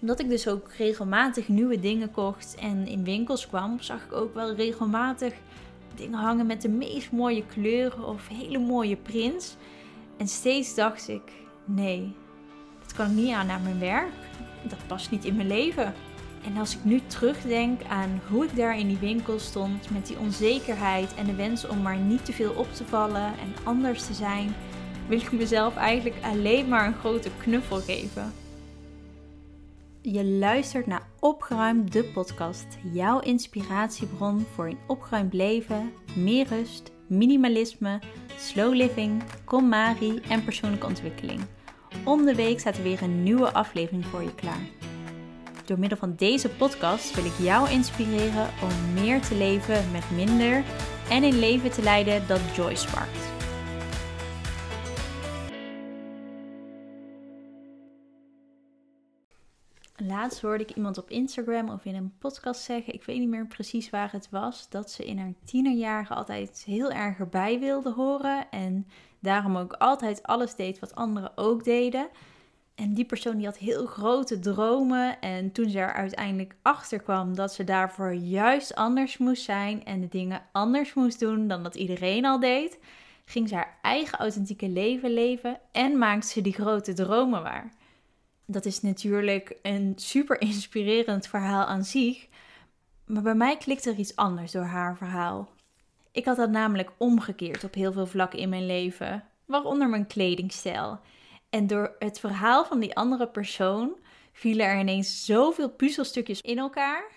Omdat ik dus ook regelmatig nieuwe dingen kocht en in winkels kwam, zag ik ook wel regelmatig dingen hangen met de meest mooie kleuren of hele mooie prints. En steeds dacht ik: nee, dat kan ik niet aan naar mijn werk. Dat past niet in mijn leven. En als ik nu terugdenk aan hoe ik daar in die winkel stond met die onzekerheid en de wens om maar niet te veel op te vallen en anders te zijn, wil ik mezelf eigenlijk alleen maar een grote knuffel geven. Je luistert naar Opgeruimd, de podcast. Jouw inspiratiebron voor een opgeruimd leven, meer rust, minimalisme, slow living, KonMari en persoonlijke ontwikkeling. Om de week staat er weer een nieuwe aflevering voor je klaar. Door middel van deze podcast wil ik jou inspireren om meer te leven met minder en een leven te leiden dat joy sparkt. Laatst hoorde ik iemand op Instagram of in een podcast zeggen, ik weet niet meer precies waar het was, dat ze in haar tienerjaren altijd heel erg erbij wilde horen en daarom ook altijd alles deed wat anderen ook deden. En die persoon die had heel grote dromen en toen ze er uiteindelijk achter kwam dat ze daarvoor juist anders moest zijn en de dingen anders moest doen dan dat iedereen al deed, ging ze haar eigen authentieke leven leven en maakte ze die grote dromen waar dat is natuurlijk een super inspirerend verhaal aan zich. Maar bij mij klikte er iets anders door haar verhaal. Ik had dat namelijk omgekeerd op heel veel vlakken in mijn leven, waaronder mijn kledingstijl. En door het verhaal van die andere persoon vielen er ineens zoveel puzzelstukjes in elkaar.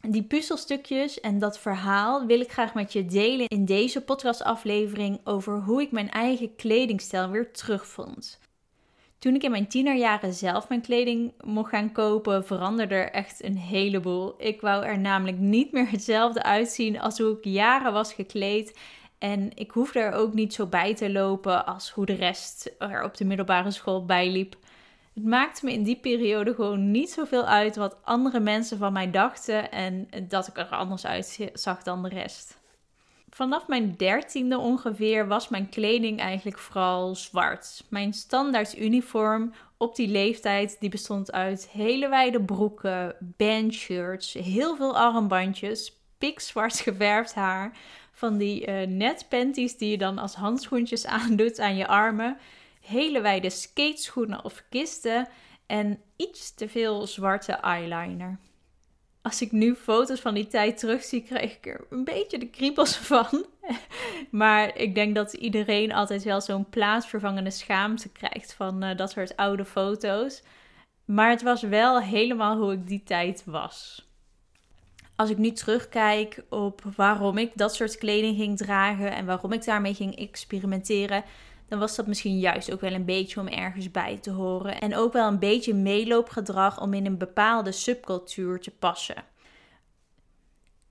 Die puzzelstukjes en dat verhaal wil ik graag met je delen in deze podcastaflevering over hoe ik mijn eigen kledingstijl weer terugvond. Toen ik in mijn tienerjaren zelf mijn kleding mocht gaan kopen, veranderde er echt een heleboel. Ik wou er namelijk niet meer hetzelfde uitzien als hoe ik jaren was gekleed. En ik hoefde er ook niet zo bij te lopen als hoe de rest er op de middelbare school bijliep. Het maakte me in die periode gewoon niet zoveel uit wat andere mensen van mij dachten en dat ik er anders uitzag dan de rest vanaf mijn dertiende ongeveer was mijn kleding eigenlijk vooral zwart. Mijn standaard uniform op die leeftijd die bestond uit hele wijde broeken, bandshirts, heel veel armbandjes, pikzwart geverfd haar, van die uh, net panties die je dan als handschoentjes aandoet aan je armen, hele wijde skateschoenen of kisten en iets te veel zwarte eyeliner als ik nu foto's van die tijd terugzie, krijg ik er een beetje de kriebels van. maar ik denk dat iedereen altijd wel zo'n plaatsvervangende schaamte krijgt van uh, dat soort oude foto's. Maar het was wel helemaal hoe ik die tijd was. Als ik nu terugkijk op waarom ik dat soort kleding ging dragen en waarom ik daarmee ging experimenteren, dan was dat misschien juist ook wel een beetje om ergens bij te horen. En ook wel een beetje meeloopgedrag om in een bepaalde subcultuur te passen.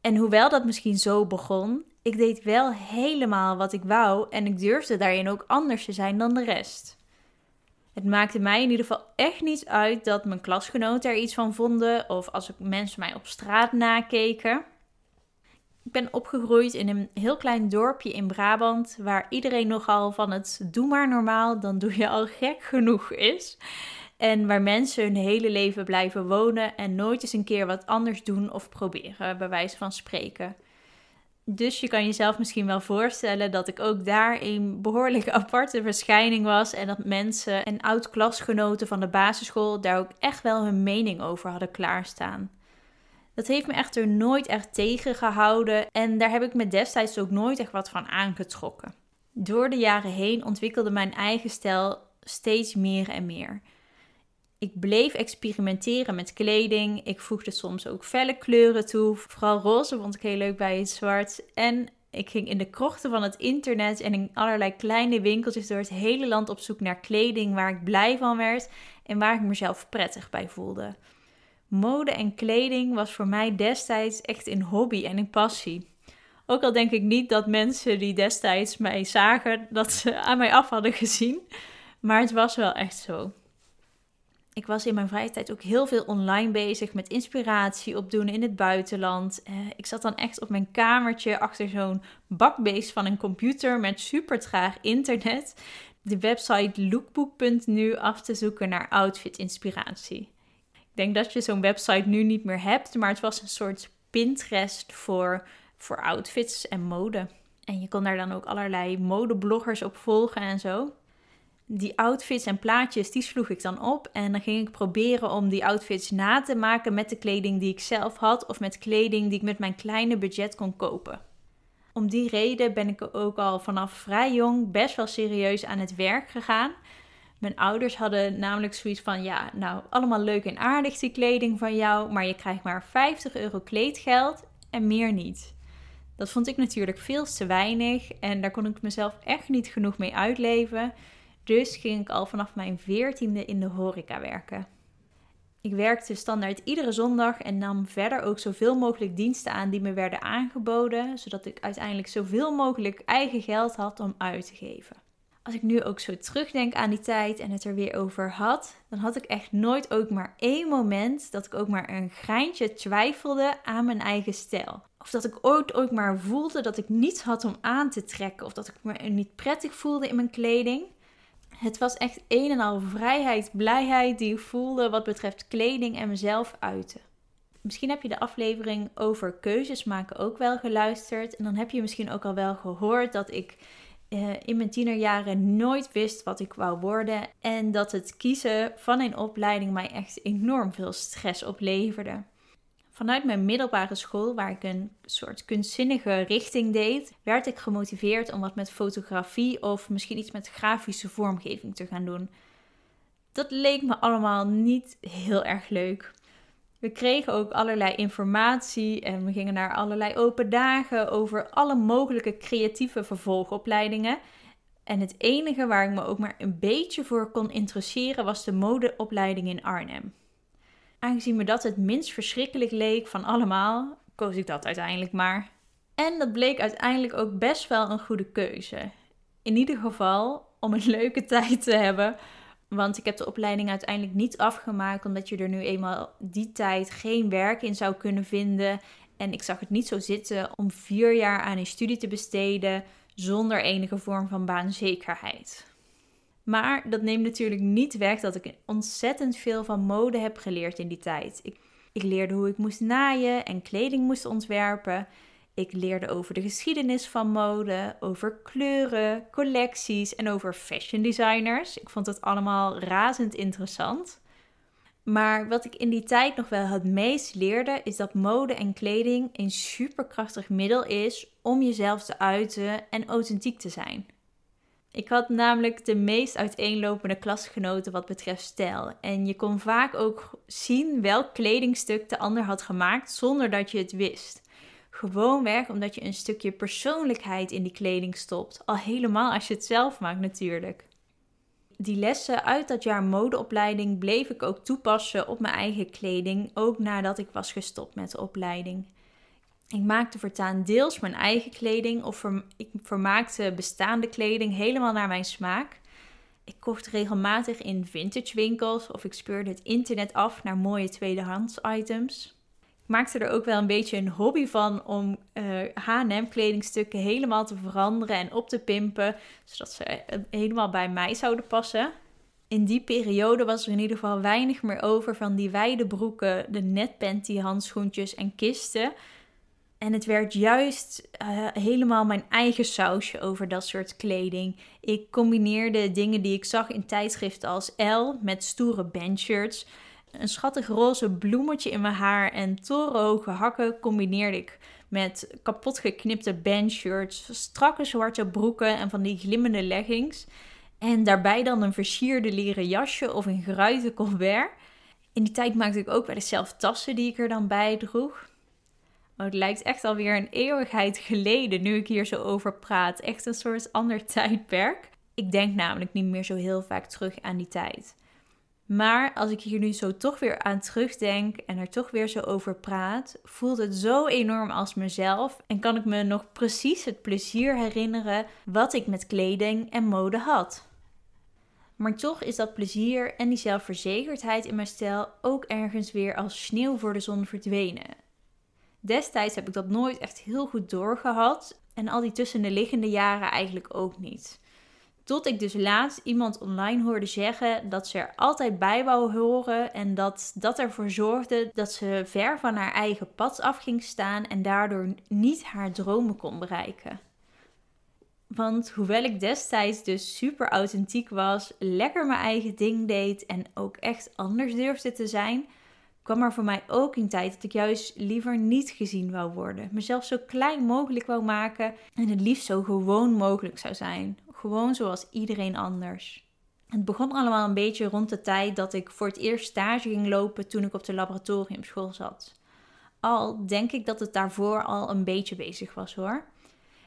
En hoewel dat misschien zo begon, ik deed wel helemaal wat ik wou en ik durfde daarin ook anders te zijn dan de rest. Het maakte mij in ieder geval echt niet uit dat mijn klasgenoten er iets van vonden of als mensen mij op straat nakeken. Ben opgegroeid in een heel klein dorpje in Brabant, waar iedereen nogal van het doe maar normaal, dan doe je al gek genoeg is. En waar mensen hun hele leven blijven wonen en nooit eens een keer wat anders doen of proberen, bij wijze van spreken. Dus je kan jezelf misschien wel voorstellen dat ik ook daar een behoorlijk aparte verschijning was. En dat mensen en oud-klasgenoten van de basisschool daar ook echt wel hun mening over hadden klaarstaan. Dat heeft me echter nooit echt tegengehouden en daar heb ik me destijds ook nooit echt wat van aangetrokken. Door de jaren heen ontwikkelde mijn eigen stijl steeds meer en meer. Ik bleef experimenteren met kleding. Ik voegde soms ook felle kleuren toe. Vooral roze vond ik heel leuk bij het zwart. En ik ging in de krochten van het internet en in allerlei kleine winkeltjes door het hele land op zoek naar kleding waar ik blij van werd en waar ik mezelf prettig bij voelde. Mode en kleding was voor mij destijds echt een hobby en een passie. Ook al denk ik niet dat mensen die destijds mij zagen dat ze aan mij af hadden gezien, maar het was wel echt zo. Ik was in mijn vrije tijd ook heel veel online bezig met inspiratie opdoen in het buitenland. Eh, ik zat dan echt op mijn kamertje achter zo'n bakbeest van een computer met super traag internet. De website lookbook.nu af te zoeken naar outfit inspiratie. Ik denk dat je zo'n website nu niet meer hebt, maar het was een soort Pinterest voor, voor outfits en mode. En je kon daar dan ook allerlei modebloggers op volgen en zo. Die outfits en plaatjes, die sloeg ik dan op. En dan ging ik proberen om die outfits na te maken met de kleding die ik zelf had. Of met kleding die ik met mijn kleine budget kon kopen. Om die reden ben ik ook al vanaf vrij jong best wel serieus aan het werk gegaan. Mijn ouders hadden namelijk zoiets van: ja, nou, allemaal leuk en aardig die kleding van jou, maar je krijgt maar 50 euro kleedgeld en meer niet. Dat vond ik natuurlijk veel te weinig en daar kon ik mezelf echt niet genoeg mee uitleven. Dus ging ik al vanaf mijn veertiende in de horeca werken. Ik werkte standaard iedere zondag en nam verder ook zoveel mogelijk diensten aan die me werden aangeboden, zodat ik uiteindelijk zoveel mogelijk eigen geld had om uit te geven. Als ik nu ook zo terugdenk aan die tijd en het er weer over had, dan had ik echt nooit ook maar één moment dat ik ook maar een greintje twijfelde aan mijn eigen stijl. Of dat ik ooit ook maar voelde dat ik niets had om aan te trekken of dat ik me niet prettig voelde in mijn kleding. Het was echt een en al vrijheid, blijheid die ik voelde wat betreft kleding en mezelf uiten. Misschien heb je de aflevering over keuzes maken ook wel geluisterd. En dan heb je misschien ook al wel gehoord dat ik eh, in mijn tienerjaren nooit wist wat ik wou worden. En dat het kiezen van een opleiding mij echt enorm veel stress opleverde. Vanuit mijn middelbare school, waar ik een soort kunstzinnige richting deed, werd ik gemotiveerd om wat met fotografie of misschien iets met grafische vormgeving te gaan doen. Dat leek me allemaal niet heel erg leuk. We kregen ook allerlei informatie en we gingen naar allerlei open dagen over alle mogelijke creatieve vervolgopleidingen. En het enige waar ik me ook maar een beetje voor kon interesseren was de modeopleiding in Arnhem. Aangezien me dat het minst verschrikkelijk leek van allemaal, koos ik dat uiteindelijk maar. En dat bleek uiteindelijk ook best wel een goede keuze. In ieder geval om een leuke tijd te hebben. Want ik heb de opleiding uiteindelijk niet afgemaakt, omdat je er nu eenmaal die tijd geen werk in zou kunnen vinden. En ik zag het niet zo zitten om vier jaar aan een studie te besteden zonder enige vorm van baanzekerheid. Maar dat neemt natuurlijk niet weg dat ik ontzettend veel van mode heb geleerd in die tijd. Ik, ik leerde hoe ik moest naaien en kleding moest ontwerpen. Ik leerde over de geschiedenis van mode, over kleuren, collecties en over fashion designers. Ik vond het allemaal razend interessant. Maar wat ik in die tijd nog wel het meest leerde, is dat mode en kleding een superkrachtig middel is om jezelf te uiten en authentiek te zijn. Ik had namelijk de meest uiteenlopende klasgenoten wat betreft stijl. En je kon vaak ook zien welk kledingstuk de ander had gemaakt zonder dat je het wist. Gewoonweg omdat je een stukje persoonlijkheid in die kleding stopt. Al helemaal als je het zelf maakt natuurlijk. Die lessen uit dat jaar modeopleiding bleef ik ook toepassen op mijn eigen kleding, ook nadat ik was gestopt met de opleiding. Ik maakte voortaan deels mijn eigen kleding of ik vermaakte bestaande kleding helemaal naar mijn smaak. Ik kocht regelmatig in vintage winkels of ik speurde het internet af naar mooie tweedehands items. Maakte er ook wel een beetje een hobby van om H&M kledingstukken helemaal te veranderen en op te pimpen, zodat ze eh, helemaal bij mij zouden passen. In die periode was er in ieder geval weinig meer over van die wijde broeken, de netpanty handschoentjes en kisten. En het werd juist uh, helemaal mijn eigen sausje over dat soort kleding. Ik combineerde dingen die ik zag in tijdschriften als L met stoere bandshirts. Een schattig roze bloemetje in mijn haar en torenhoge hakken combineerde ik met kapot geknipte bandshirts, strakke zwarte broeken en van die glimmende leggings. En daarbij dan een versierde leren jasje of een geruite colbert. In die tijd maakte ik ook eens zelf tassen die ik er dan bij droeg. Oh, het lijkt echt alweer een eeuwigheid geleden nu ik hier zo over praat. Echt een soort ander tijdperk. Ik denk namelijk niet meer zo heel vaak terug aan die tijd. Maar als ik hier nu zo toch weer aan terugdenk en er toch weer zo over praat, voelt het zo enorm als mezelf en kan ik me nog precies het plezier herinneren wat ik met kleding en mode had. Maar toch is dat plezier en die zelfverzekerdheid in mijn stijl ook ergens weer als sneeuw voor de zon verdwenen. Destijds heb ik dat nooit echt heel goed doorgehad en al die tussen de liggende jaren eigenlijk ook niet. Tot ik dus laatst iemand online hoorde zeggen dat ze er altijd bij wou horen en dat dat ervoor zorgde dat ze ver van haar eigen pad af ging staan en daardoor niet haar dromen kon bereiken. Want hoewel ik destijds dus super authentiek was, lekker mijn eigen ding deed en ook echt anders durfde te zijn, kwam er voor mij ook een tijd dat ik juist liever niet gezien wou worden. Mezelf zo klein mogelijk wou maken en het liefst zo gewoon mogelijk zou zijn. Gewoon zoals iedereen anders. Het begon allemaal een beetje rond de tijd dat ik voor het eerst stage ging lopen toen ik op de laboratoriumschool zat. Al denk ik dat het daarvoor al een beetje bezig was hoor.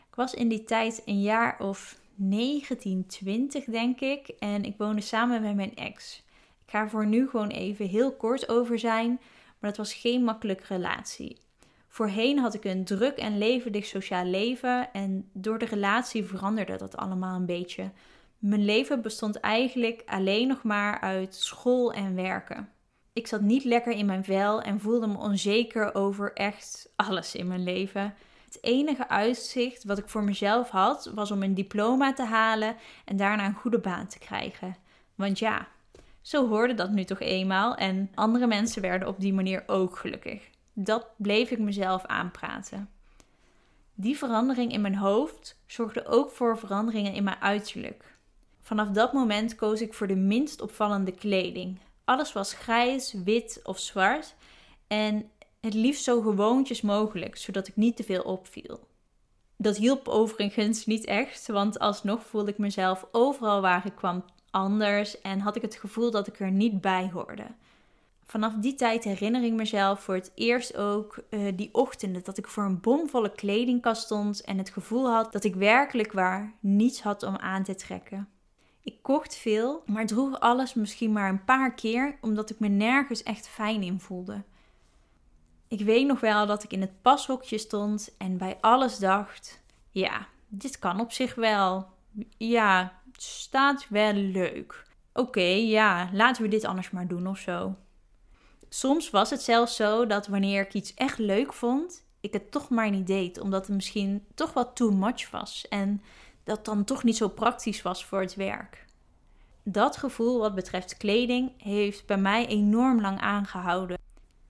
Ik was in die tijd een jaar of 19, 20 denk ik en ik woonde samen met mijn ex. Ik ga er voor nu gewoon even heel kort over zijn, maar dat was geen makkelijke relatie. Voorheen had ik een druk en levendig sociaal leven en door de relatie veranderde dat allemaal een beetje. Mijn leven bestond eigenlijk alleen nog maar uit school en werken. Ik zat niet lekker in mijn vel en voelde me onzeker over echt alles in mijn leven. Het enige uitzicht wat ik voor mezelf had was om een diploma te halen en daarna een goede baan te krijgen. Want ja, zo hoorde dat nu toch eenmaal en andere mensen werden op die manier ook gelukkig. Dat bleef ik mezelf aanpraten. Die verandering in mijn hoofd zorgde ook voor veranderingen in mijn uiterlijk. Vanaf dat moment koos ik voor de minst opvallende kleding. Alles was grijs, wit of zwart en het liefst zo gewoontjes mogelijk, zodat ik niet te veel opviel. Dat hielp overigens niet echt, want alsnog voelde ik mezelf overal waar ik kwam anders en had ik het gevoel dat ik er niet bij hoorde. Vanaf die tijd herinner ik mezelf voor het eerst ook uh, die ochtenden dat ik voor een bomvolle kledingkast stond en het gevoel had dat ik werkelijk waar niets had om aan te trekken. Ik kocht veel, maar droeg alles misschien maar een paar keer omdat ik me nergens echt fijn in voelde. Ik weet nog wel dat ik in het pashokje stond en bij alles dacht: ja, dit kan op zich wel. Ja, staat wel leuk. Oké, ja, laten we dit anders maar doen of zo. Soms was het zelfs zo dat wanneer ik iets echt leuk vond, ik het toch maar niet deed, omdat het misschien toch wat too much was en dat dan toch niet zo praktisch was voor het werk. Dat gevoel wat betreft kleding heeft bij mij enorm lang aangehouden.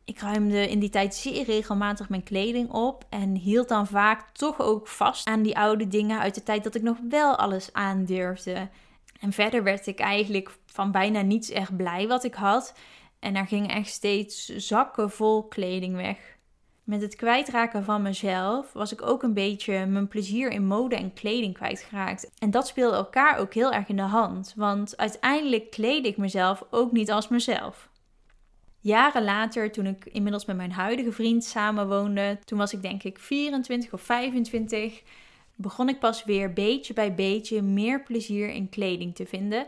Ik ruimde in die tijd zeer regelmatig mijn kleding op en hield dan vaak toch ook vast aan die oude dingen uit de tijd dat ik nog wel alles aandurfde. En verder werd ik eigenlijk van bijna niets echt blij wat ik had. En er gingen echt steeds zakken vol kleding weg. Met het kwijtraken van mezelf was ik ook een beetje mijn plezier in mode en kleding kwijtgeraakt. En dat speelde elkaar ook heel erg in de hand, want uiteindelijk kleed ik mezelf ook niet als mezelf. Jaren later, toen ik inmiddels met mijn huidige vriend samenwoonde, toen was ik denk ik 24 of 25, begon ik pas weer beetje bij beetje meer plezier in kleding te vinden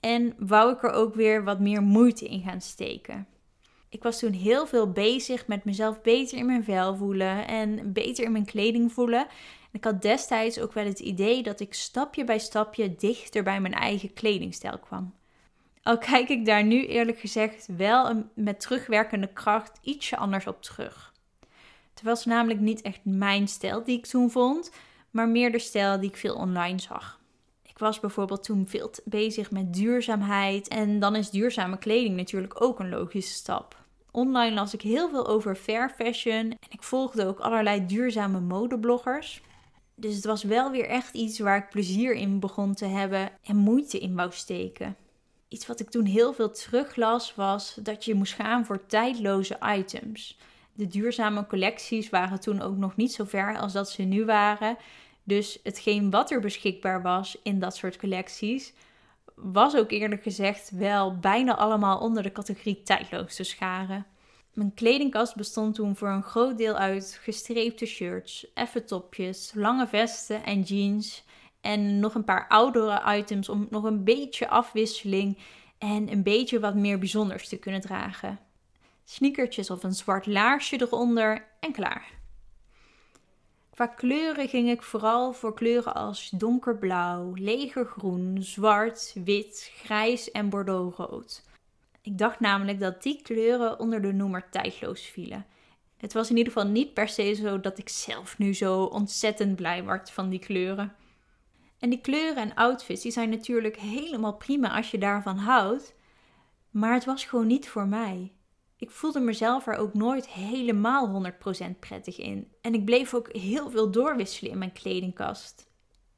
en wou ik er ook weer wat meer moeite in gaan steken. Ik was toen heel veel bezig met mezelf beter in mijn vel voelen en beter in mijn kleding voelen. ik had destijds ook wel het idee dat ik stapje bij stapje dichter bij mijn eigen kledingstijl kwam. Al kijk ik daar nu eerlijk gezegd wel met terugwerkende kracht ietsje anders op terug. Het was namelijk niet echt mijn stijl die ik toen vond, maar meer de stijl die ik veel online zag. Ik was bijvoorbeeld toen veel bezig met duurzaamheid en dan is duurzame kleding natuurlijk ook een logische stap. Online las ik heel veel over fair fashion en ik volgde ook allerlei duurzame modebloggers. Dus het was wel weer echt iets waar ik plezier in begon te hebben en moeite in wou steken. Iets wat ik toen heel veel teruglas was dat je moest gaan voor tijdloze items. De duurzame collecties waren toen ook nog niet zo ver als dat ze nu waren. Dus hetgeen wat er beschikbaar was in dat soort collecties, was ook eerlijk gezegd wel bijna allemaal onder de categorie tijdloos te scharen. Mijn kledingkast bestond toen voor een groot deel uit gestreepte shirts, effe topjes, lange vesten en jeans. En nog een paar oudere items om nog een beetje afwisseling en een beetje wat meer bijzonders te kunnen dragen. Sneakertjes of een zwart laarsje eronder en klaar. Qua kleuren ging ik vooral voor kleuren als donkerblauw, legergroen, zwart, wit, grijs en bordeauxrood. Ik dacht namelijk dat die kleuren onder de noemer tijdloos vielen. Het was in ieder geval niet per se zo dat ik zelf nu zo ontzettend blij werd van die kleuren. En die kleuren en outfits die zijn natuurlijk helemaal prima als je daarvan houdt. Maar het was gewoon niet voor mij. Ik voelde mezelf er ook nooit helemaal 100% prettig in. En ik bleef ook heel veel doorwisselen in mijn kledingkast.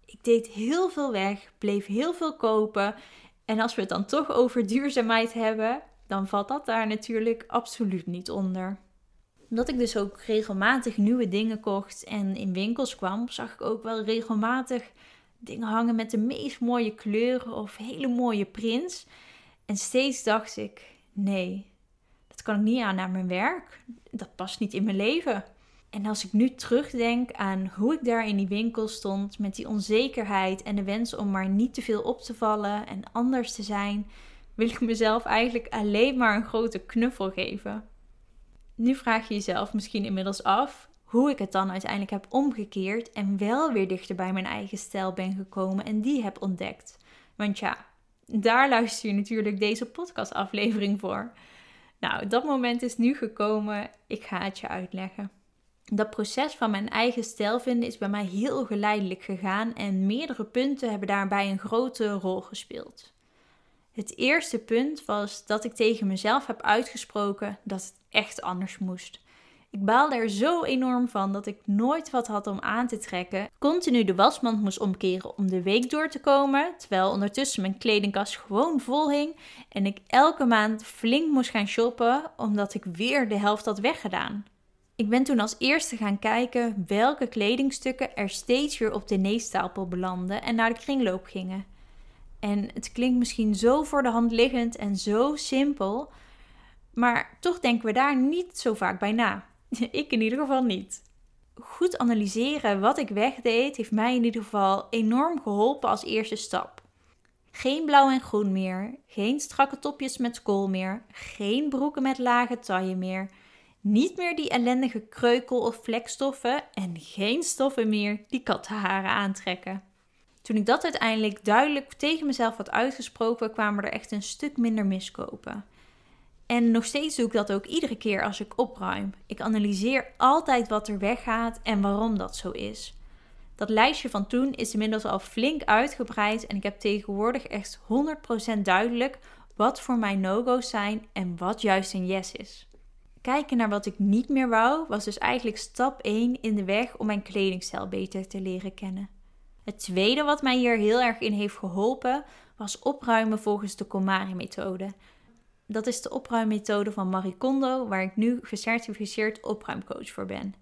Ik deed heel veel weg, bleef heel veel kopen. En als we het dan toch over duurzaamheid hebben, dan valt dat daar natuurlijk absoluut niet onder. Omdat ik dus ook regelmatig nieuwe dingen kocht en in winkels kwam, zag ik ook wel regelmatig dingen hangen met de meest mooie kleuren of hele mooie prints. En steeds dacht ik: nee, dat kan ik niet aan naar mijn werk. Dat past niet in mijn leven. En als ik nu terugdenk aan hoe ik daar in die winkel stond, met die onzekerheid en de wens om maar niet te veel op te vallen en anders te zijn, wil ik mezelf eigenlijk alleen maar een grote knuffel geven. Nu vraag je jezelf misschien inmiddels af hoe ik het dan uiteindelijk heb omgekeerd en wel weer dichter bij mijn eigen stijl ben gekomen en die heb ontdekt. Want ja, daar luister je natuurlijk deze podcastaflevering voor. Nou, dat moment is nu gekomen. Ik ga het je uitleggen. Dat proces van mijn eigen stijl vinden is bij mij heel geleidelijk gegaan en meerdere punten hebben daarbij een grote rol gespeeld. Het eerste punt was dat ik tegen mezelf heb uitgesproken dat het echt anders moest. Ik baalde er zo enorm van dat ik nooit wat had om aan te trekken. Continu de wasmand moest omkeren om de week door te komen, terwijl ondertussen mijn kledingkast gewoon vol hing en ik elke maand flink moest gaan shoppen omdat ik weer de helft had weggedaan. Ik ben toen als eerste gaan kijken welke kledingstukken er steeds weer op de neestapel belanden en naar de kringloop gingen. En het klinkt misschien zo voor de hand liggend en zo simpel, maar toch denken we daar niet zo vaak bij na. ik in ieder geval niet. Goed analyseren wat ik wegdeed heeft mij in ieder geval enorm geholpen als eerste stap. Geen blauw en groen meer, geen strakke topjes met kool meer, geen broeken met lage taille meer, niet meer die ellendige kreukel- of vlekstoffen en geen stoffen meer die kattenharen aantrekken. Toen ik dat uiteindelijk duidelijk tegen mezelf had uitgesproken, kwamen er echt een stuk minder miskopen. En nog steeds doe ik dat ook iedere keer als ik opruim. Ik analyseer altijd wat er weggaat en waarom dat zo is. Dat lijstje van toen is inmiddels al flink uitgebreid en ik heb tegenwoordig echt 100% duidelijk wat voor mij no-go's zijn en wat juist een yes is. Kijken naar wat ik niet meer wou was dus eigenlijk stap 1 in de weg om mijn kledingstijl beter te leren kennen. Het tweede wat mij hier heel erg in heeft geholpen was opruimen volgens de KonMari-methode. Dat is de opruimmethode van Marie Kondo, waar ik nu gecertificeerd opruimcoach voor ben.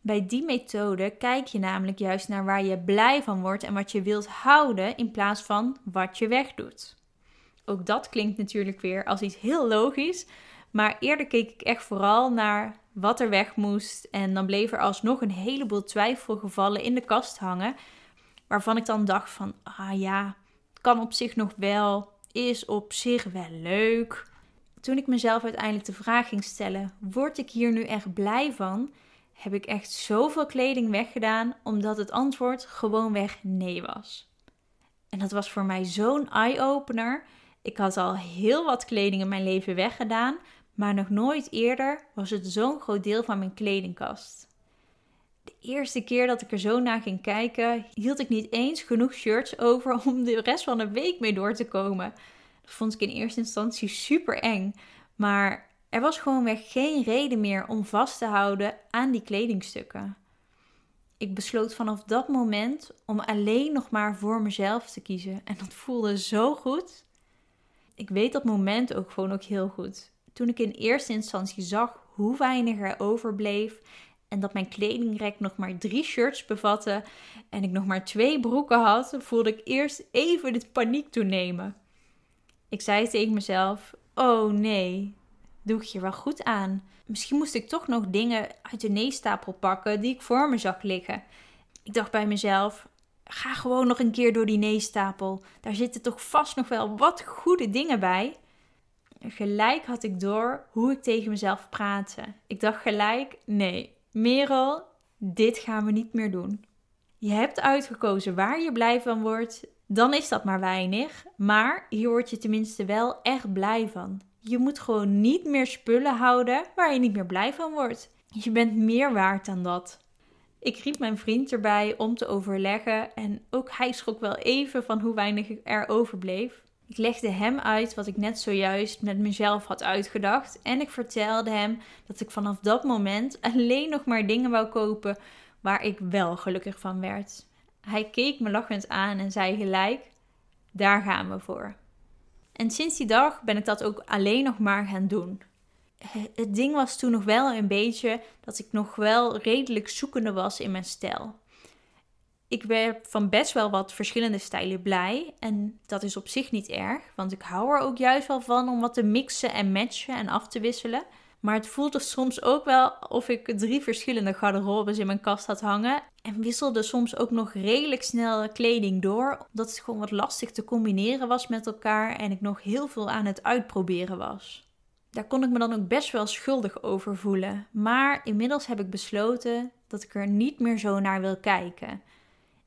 Bij die methode kijk je namelijk juist naar waar je blij van wordt en wat je wilt houden in plaats van wat je wegdoet. Ook dat klinkt natuurlijk weer als iets heel logisch, maar eerder keek ik echt vooral naar wat er weg moest en dan bleef er alsnog een heleboel twijfelgevallen in de kast hangen, waarvan ik dan dacht van, ah ja, kan op zich nog wel, is op zich wel leuk. Toen ik mezelf uiteindelijk de vraag ging stellen: word ik hier nu echt blij van? Heb ik echt zoveel kleding weggedaan omdat het antwoord gewoonweg nee was. En dat was voor mij zo'n eye-opener. Ik had al heel wat kleding in mijn leven weggedaan, maar nog nooit eerder was het zo'n groot deel van mijn kledingkast. De eerste keer dat ik er zo naar ging kijken, hield ik niet eens genoeg shirts over om de rest van de week mee door te komen. Dat vond ik in eerste instantie super eng. Maar er was gewoonweg geen reden meer om vast te houden aan die kledingstukken. Ik besloot vanaf dat moment om alleen nog maar voor mezelf te kiezen. En dat voelde zo goed. Ik weet dat moment ook gewoon ook heel goed. Toen ik in eerste instantie zag hoe weinig er overbleef en dat mijn kledingrek nog maar drie shirts bevatte en ik nog maar twee broeken had, voelde ik eerst even de paniek toenemen. Ik zei tegen mezelf: Oh nee, doe ik hier wel goed aan? Misschien moest ik toch nog dingen uit de neestapel pakken die ik voor me zag liggen. Ik dacht bij mezelf: Ga gewoon nog een keer door die neestapel. Daar zitten toch vast nog wel wat goede dingen bij. Gelijk had ik door hoe ik tegen mezelf praatte. Ik dacht gelijk: nee, Merel, dit gaan we niet meer doen. Je hebt uitgekozen waar je blij van wordt, dan is dat maar weinig, maar hier word je tenminste wel echt blij van. Je moet gewoon niet meer spullen houden waar je niet meer blij van wordt. Je bent meer waard dan dat. Ik riep mijn vriend erbij om te overleggen en ook hij schrok wel even van hoe weinig er overbleef. Ik legde hem uit wat ik net zojuist met mezelf had uitgedacht en ik vertelde hem dat ik vanaf dat moment alleen nog maar dingen wou kopen waar ik wel gelukkig van werd. Hij keek me lachend aan en zei gelijk: Daar gaan we voor. En sinds die dag ben ik dat ook alleen nog maar gaan doen. Het ding was toen nog wel een beetje dat ik nog wel redelijk zoekende was in mijn stijl. Ik werd van best wel wat verschillende stijlen blij. En dat is op zich niet erg, want ik hou er ook juist wel van om wat te mixen en matchen en af te wisselen. Maar het voelde soms ook wel of ik drie verschillende garderobes in mijn kast had hangen. En wisselde soms ook nog redelijk snel kleding door. Omdat het gewoon wat lastig te combineren was met elkaar. En ik nog heel veel aan het uitproberen was. Daar kon ik me dan ook best wel schuldig over voelen. Maar inmiddels heb ik besloten dat ik er niet meer zo naar wil kijken.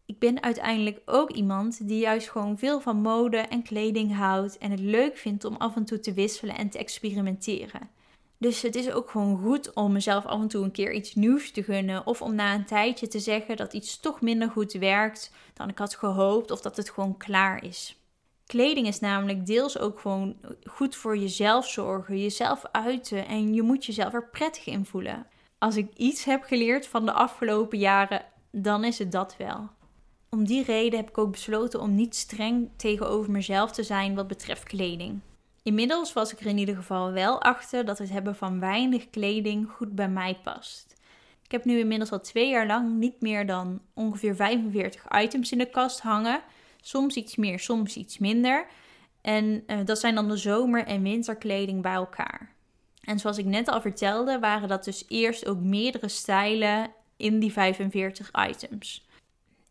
Ik ben uiteindelijk ook iemand die juist gewoon veel van mode en kleding houdt en het leuk vindt om af en toe te wisselen en te experimenteren. Dus het is ook gewoon goed om mezelf af en toe een keer iets nieuws te gunnen. Of om na een tijdje te zeggen dat iets toch minder goed werkt dan ik had gehoopt. Of dat het gewoon klaar is. Kleding is namelijk deels ook gewoon goed voor jezelf zorgen, jezelf uiten en je moet jezelf er prettig in voelen. Als ik iets heb geleerd van de afgelopen jaren, dan is het dat wel. Om die reden heb ik ook besloten om niet streng tegenover mezelf te zijn wat betreft kleding. Inmiddels was ik er in ieder geval wel achter dat het hebben van weinig kleding goed bij mij past. Ik heb nu inmiddels al twee jaar lang niet meer dan ongeveer 45 items in de kast hangen. Soms iets meer, soms iets minder. En uh, dat zijn dan de zomer- en winterkleding bij elkaar. En zoals ik net al vertelde, waren dat dus eerst ook meerdere stijlen in die 45 items.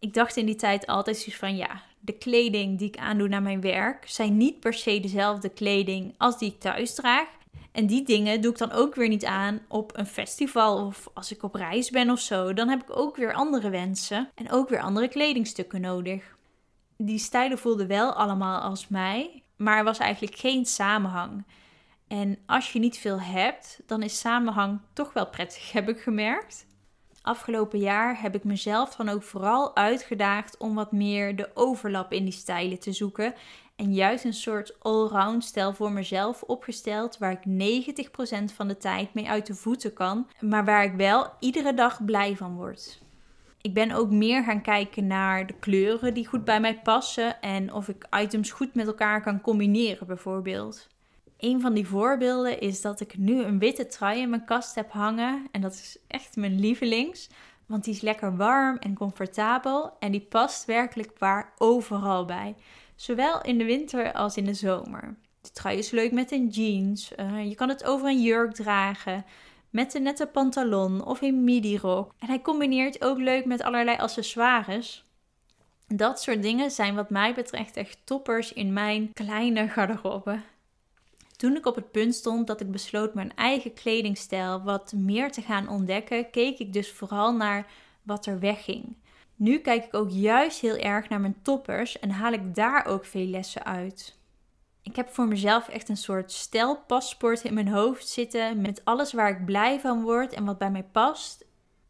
Ik dacht in die tijd altijd zoiets van ja, de kleding die ik aandoe naar mijn werk zijn niet per se dezelfde kleding als die ik thuis draag. En die dingen doe ik dan ook weer niet aan op een festival of als ik op reis ben of zo. Dan heb ik ook weer andere wensen en ook weer andere kledingstukken nodig. Die stijlen voelden wel allemaal als mij, maar er was eigenlijk geen samenhang. En als je niet veel hebt, dan is samenhang toch wel prettig, heb ik gemerkt afgelopen jaar heb ik mezelf dan ook vooral uitgedaagd om wat meer de overlap in die stijlen te zoeken. En juist een soort allround stijl voor mezelf opgesteld, waar ik 90% van de tijd mee uit de voeten kan, maar waar ik wel iedere dag blij van word. Ik ben ook meer gaan kijken naar de kleuren die goed bij mij passen en of ik items goed met elkaar kan combineren, bijvoorbeeld. Een van die voorbeelden is dat ik nu een witte trui in mijn kast heb hangen. En dat is echt mijn lievelings. Want die is lekker warm en comfortabel. En die past werkelijk waar overal bij. Zowel in de winter als in de zomer. De trui is leuk met een jeans. Uh, je kan het over een jurk dragen. Met een nette pantalon of een midi-rok. En hij combineert ook leuk met allerlei accessoires. Dat soort dingen zijn wat mij betreft echt toppers in mijn kleine garderobe. Toen ik op het punt stond dat ik besloot mijn eigen kledingstijl wat meer te gaan ontdekken, keek ik dus vooral naar wat er wegging. Nu kijk ik ook juist heel erg naar mijn toppers en haal ik daar ook veel lessen uit. Ik heb voor mezelf echt een soort stijlpaspoort in mijn hoofd zitten met alles waar ik blij van word en wat bij mij past.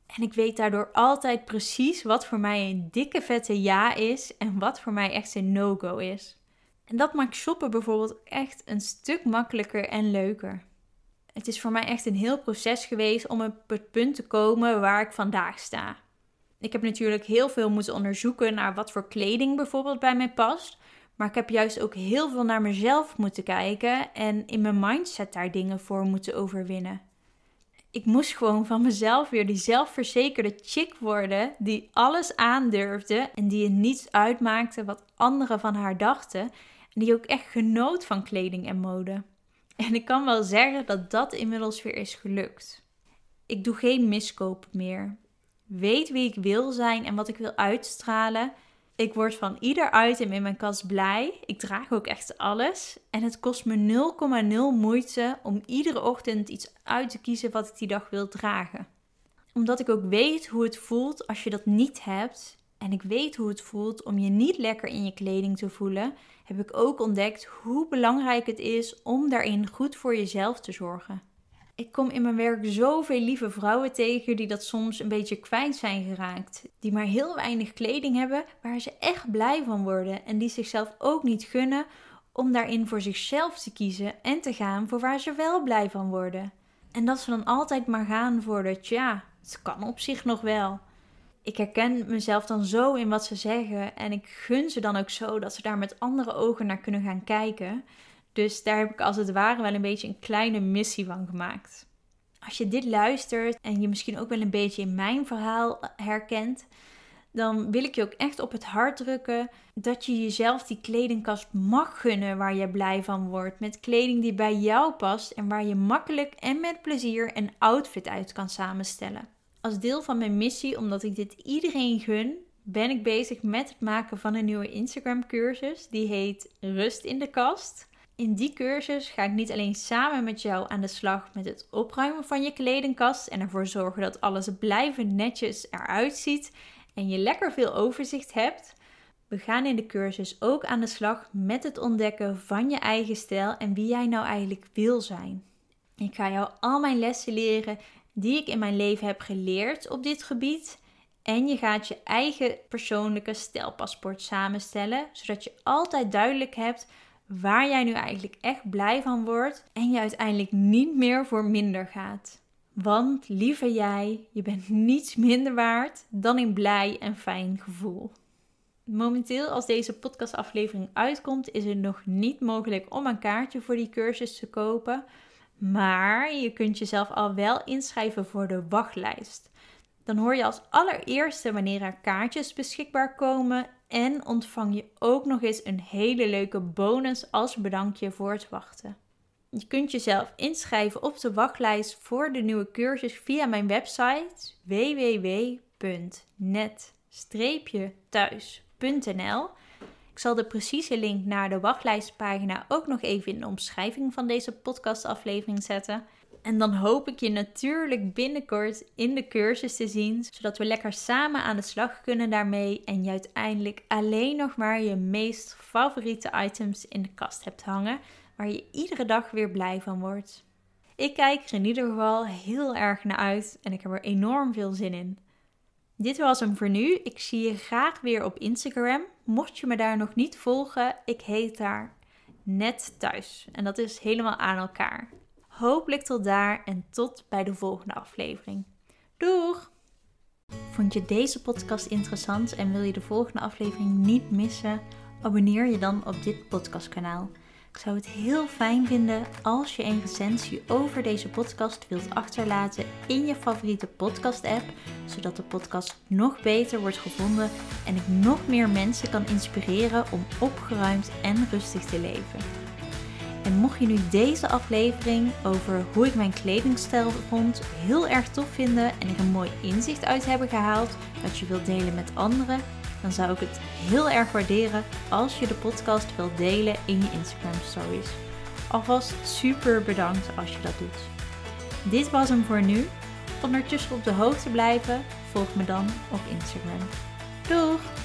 En ik weet daardoor altijd precies wat voor mij een dikke vette ja is en wat voor mij echt een no-go is. En dat maakt shoppen bijvoorbeeld echt een stuk makkelijker en leuker. Het is voor mij echt een heel proces geweest om op het punt te komen waar ik vandaag sta. Ik heb natuurlijk heel veel moeten onderzoeken naar wat voor kleding bijvoorbeeld bij mij past. Maar ik heb juist ook heel veel naar mezelf moeten kijken en in mijn mindset daar dingen voor moeten overwinnen. Ik moest gewoon van mezelf weer die zelfverzekerde chick worden die alles aandurfde en die het niets uitmaakte wat anderen van haar dachten die ook echt genoot van kleding en mode. En ik kan wel zeggen dat dat inmiddels weer is gelukt. Ik doe geen miskoop meer. Weet wie ik wil zijn en wat ik wil uitstralen. Ik word van ieder item in mijn kast blij. Ik draag ook echt alles. En het kost me 0,0 moeite om iedere ochtend iets uit te kiezen wat ik die dag wil dragen. Omdat ik ook weet hoe het voelt als je dat niet hebt. En ik weet hoe het voelt om je niet lekker in je kleding te voelen heb ik ook ontdekt hoe belangrijk het is om daarin goed voor jezelf te zorgen. Ik kom in mijn werk zoveel lieve vrouwen tegen die dat soms een beetje kwijt zijn geraakt. Die maar heel weinig kleding hebben waar ze echt blij van worden en die zichzelf ook niet gunnen om daarin voor zichzelf te kiezen en te gaan voor waar ze wel blij van worden. En dat ze dan altijd maar gaan voor dat ja, het kan op zich nog wel. Ik herken mezelf dan zo in wat ze zeggen en ik gun ze dan ook zo dat ze daar met andere ogen naar kunnen gaan kijken. Dus daar heb ik als het ware wel een beetje een kleine missie van gemaakt. Als je dit luistert en je misschien ook wel een beetje in mijn verhaal herkent, dan wil ik je ook echt op het hart drukken dat je jezelf die kledingkast mag gunnen waar je blij van wordt. Met kleding die bij jou past en waar je makkelijk en met plezier een outfit uit kan samenstellen. Als deel van mijn missie, omdat ik dit iedereen gun, ben ik bezig met het maken van een nieuwe Instagram cursus. Die heet Rust in de kast. In die cursus ga ik niet alleen samen met jou aan de slag met het opruimen van je kledingkast en ervoor zorgen dat alles blijven netjes eruit ziet en je lekker veel overzicht hebt. We gaan in de cursus ook aan de slag met het ontdekken van je eigen stijl en wie jij nou eigenlijk wil zijn. Ik ga jou al mijn lessen leren die ik in mijn leven heb geleerd op dit gebied. En je gaat je eigen persoonlijke stijlpaspoort samenstellen, zodat je altijd duidelijk hebt waar jij nu eigenlijk echt blij van wordt en je uiteindelijk niet meer voor minder gaat. Want lieve jij, je bent niets minder waard dan een blij en fijn gevoel. Momenteel, als deze podcastaflevering uitkomt, is het nog niet mogelijk om een kaartje voor die cursus te kopen. Maar je kunt jezelf al wel inschrijven voor de wachtlijst. Dan hoor je als allereerste wanneer er kaartjes beschikbaar komen en ontvang je ook nog eens een hele leuke bonus als bedankje voor het wachten. Je kunt jezelf inschrijven op de wachtlijst voor de nieuwe cursus via mijn website www.net-thuis.nl. Ik zal de precieze link naar de wachtlijstpagina ook nog even in de omschrijving van deze podcastaflevering zetten. En dan hoop ik je natuurlijk binnenkort in de cursus te zien, zodat we lekker samen aan de slag kunnen daarmee en je uiteindelijk alleen nog maar je meest favoriete items in de kast hebt hangen, waar je iedere dag weer blij van wordt. Ik kijk er in ieder geval heel erg naar uit en ik heb er enorm veel zin in. Dit was hem voor nu. Ik zie je graag weer op Instagram. Mocht je me daar nog niet volgen, ik heet daar net thuis. En dat is helemaal aan elkaar. Hopelijk tot daar en tot bij de volgende aflevering. Doeg! Vond je deze podcast interessant en wil je de volgende aflevering niet missen? Abonneer je dan op dit podcastkanaal. Ik zou het heel fijn vinden als je een recensie over deze podcast wilt achterlaten in je favoriete podcast-app, zodat de podcast nog beter wordt gevonden en ik nog meer mensen kan inspireren om opgeruimd en rustig te leven. En mocht je nu deze aflevering over hoe ik mijn kledingstijl vond heel erg tof vinden en er een mooi inzicht uit hebben gehaald dat je wilt delen met anderen, dan zou ik het heel erg waarderen als je de podcast wilt delen in je Instagram stories. Alvast super bedankt als je dat doet. Dit was hem voor nu. Ondertussen op de hoogte blijven, volg me dan op Instagram. Doeg!